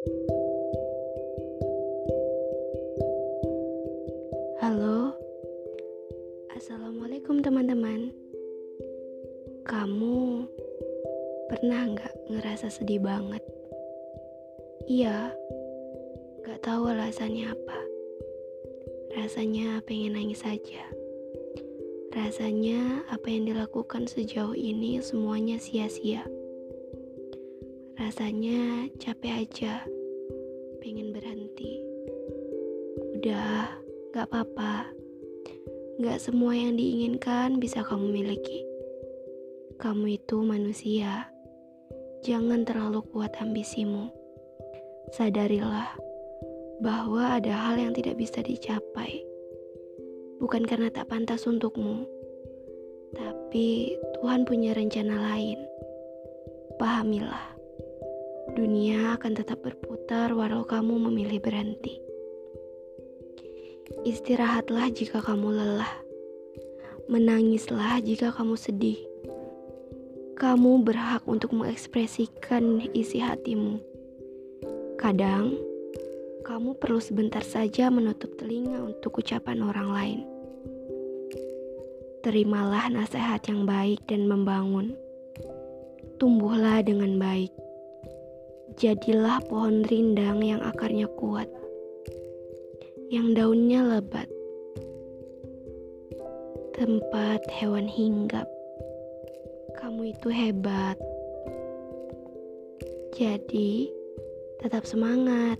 Halo, Assalamualaikum teman-teman. Kamu pernah nggak ngerasa sedih banget? Iya, nggak tahu alasannya apa. Rasanya pengen nangis saja. Rasanya apa yang dilakukan sejauh ini semuanya sia-sia. Rasanya capek aja, pengen berhenti. Udah, gak apa-apa. Gak semua yang diinginkan bisa kamu miliki. Kamu itu manusia. Jangan terlalu kuat ambisimu. Sadarilah bahwa ada hal yang tidak bisa dicapai. Bukan karena tak pantas untukmu, tapi Tuhan punya rencana lain. Pahamilah, dunia akan tetap berputar walau kamu memilih berhenti. Istirahatlah jika kamu lelah. Menangislah jika kamu sedih. Kamu berhak untuk mengekspresikan isi hatimu. Kadang, kamu perlu sebentar saja menutup telinga untuk ucapan orang lain. Terimalah nasihat yang baik dan membangun. Tumbuhlah dengan baik. Jadilah pohon rindang yang akarnya kuat yang daunnya lebat. Tempat hewan hinggap. Kamu itu hebat. Jadi, tetap semangat.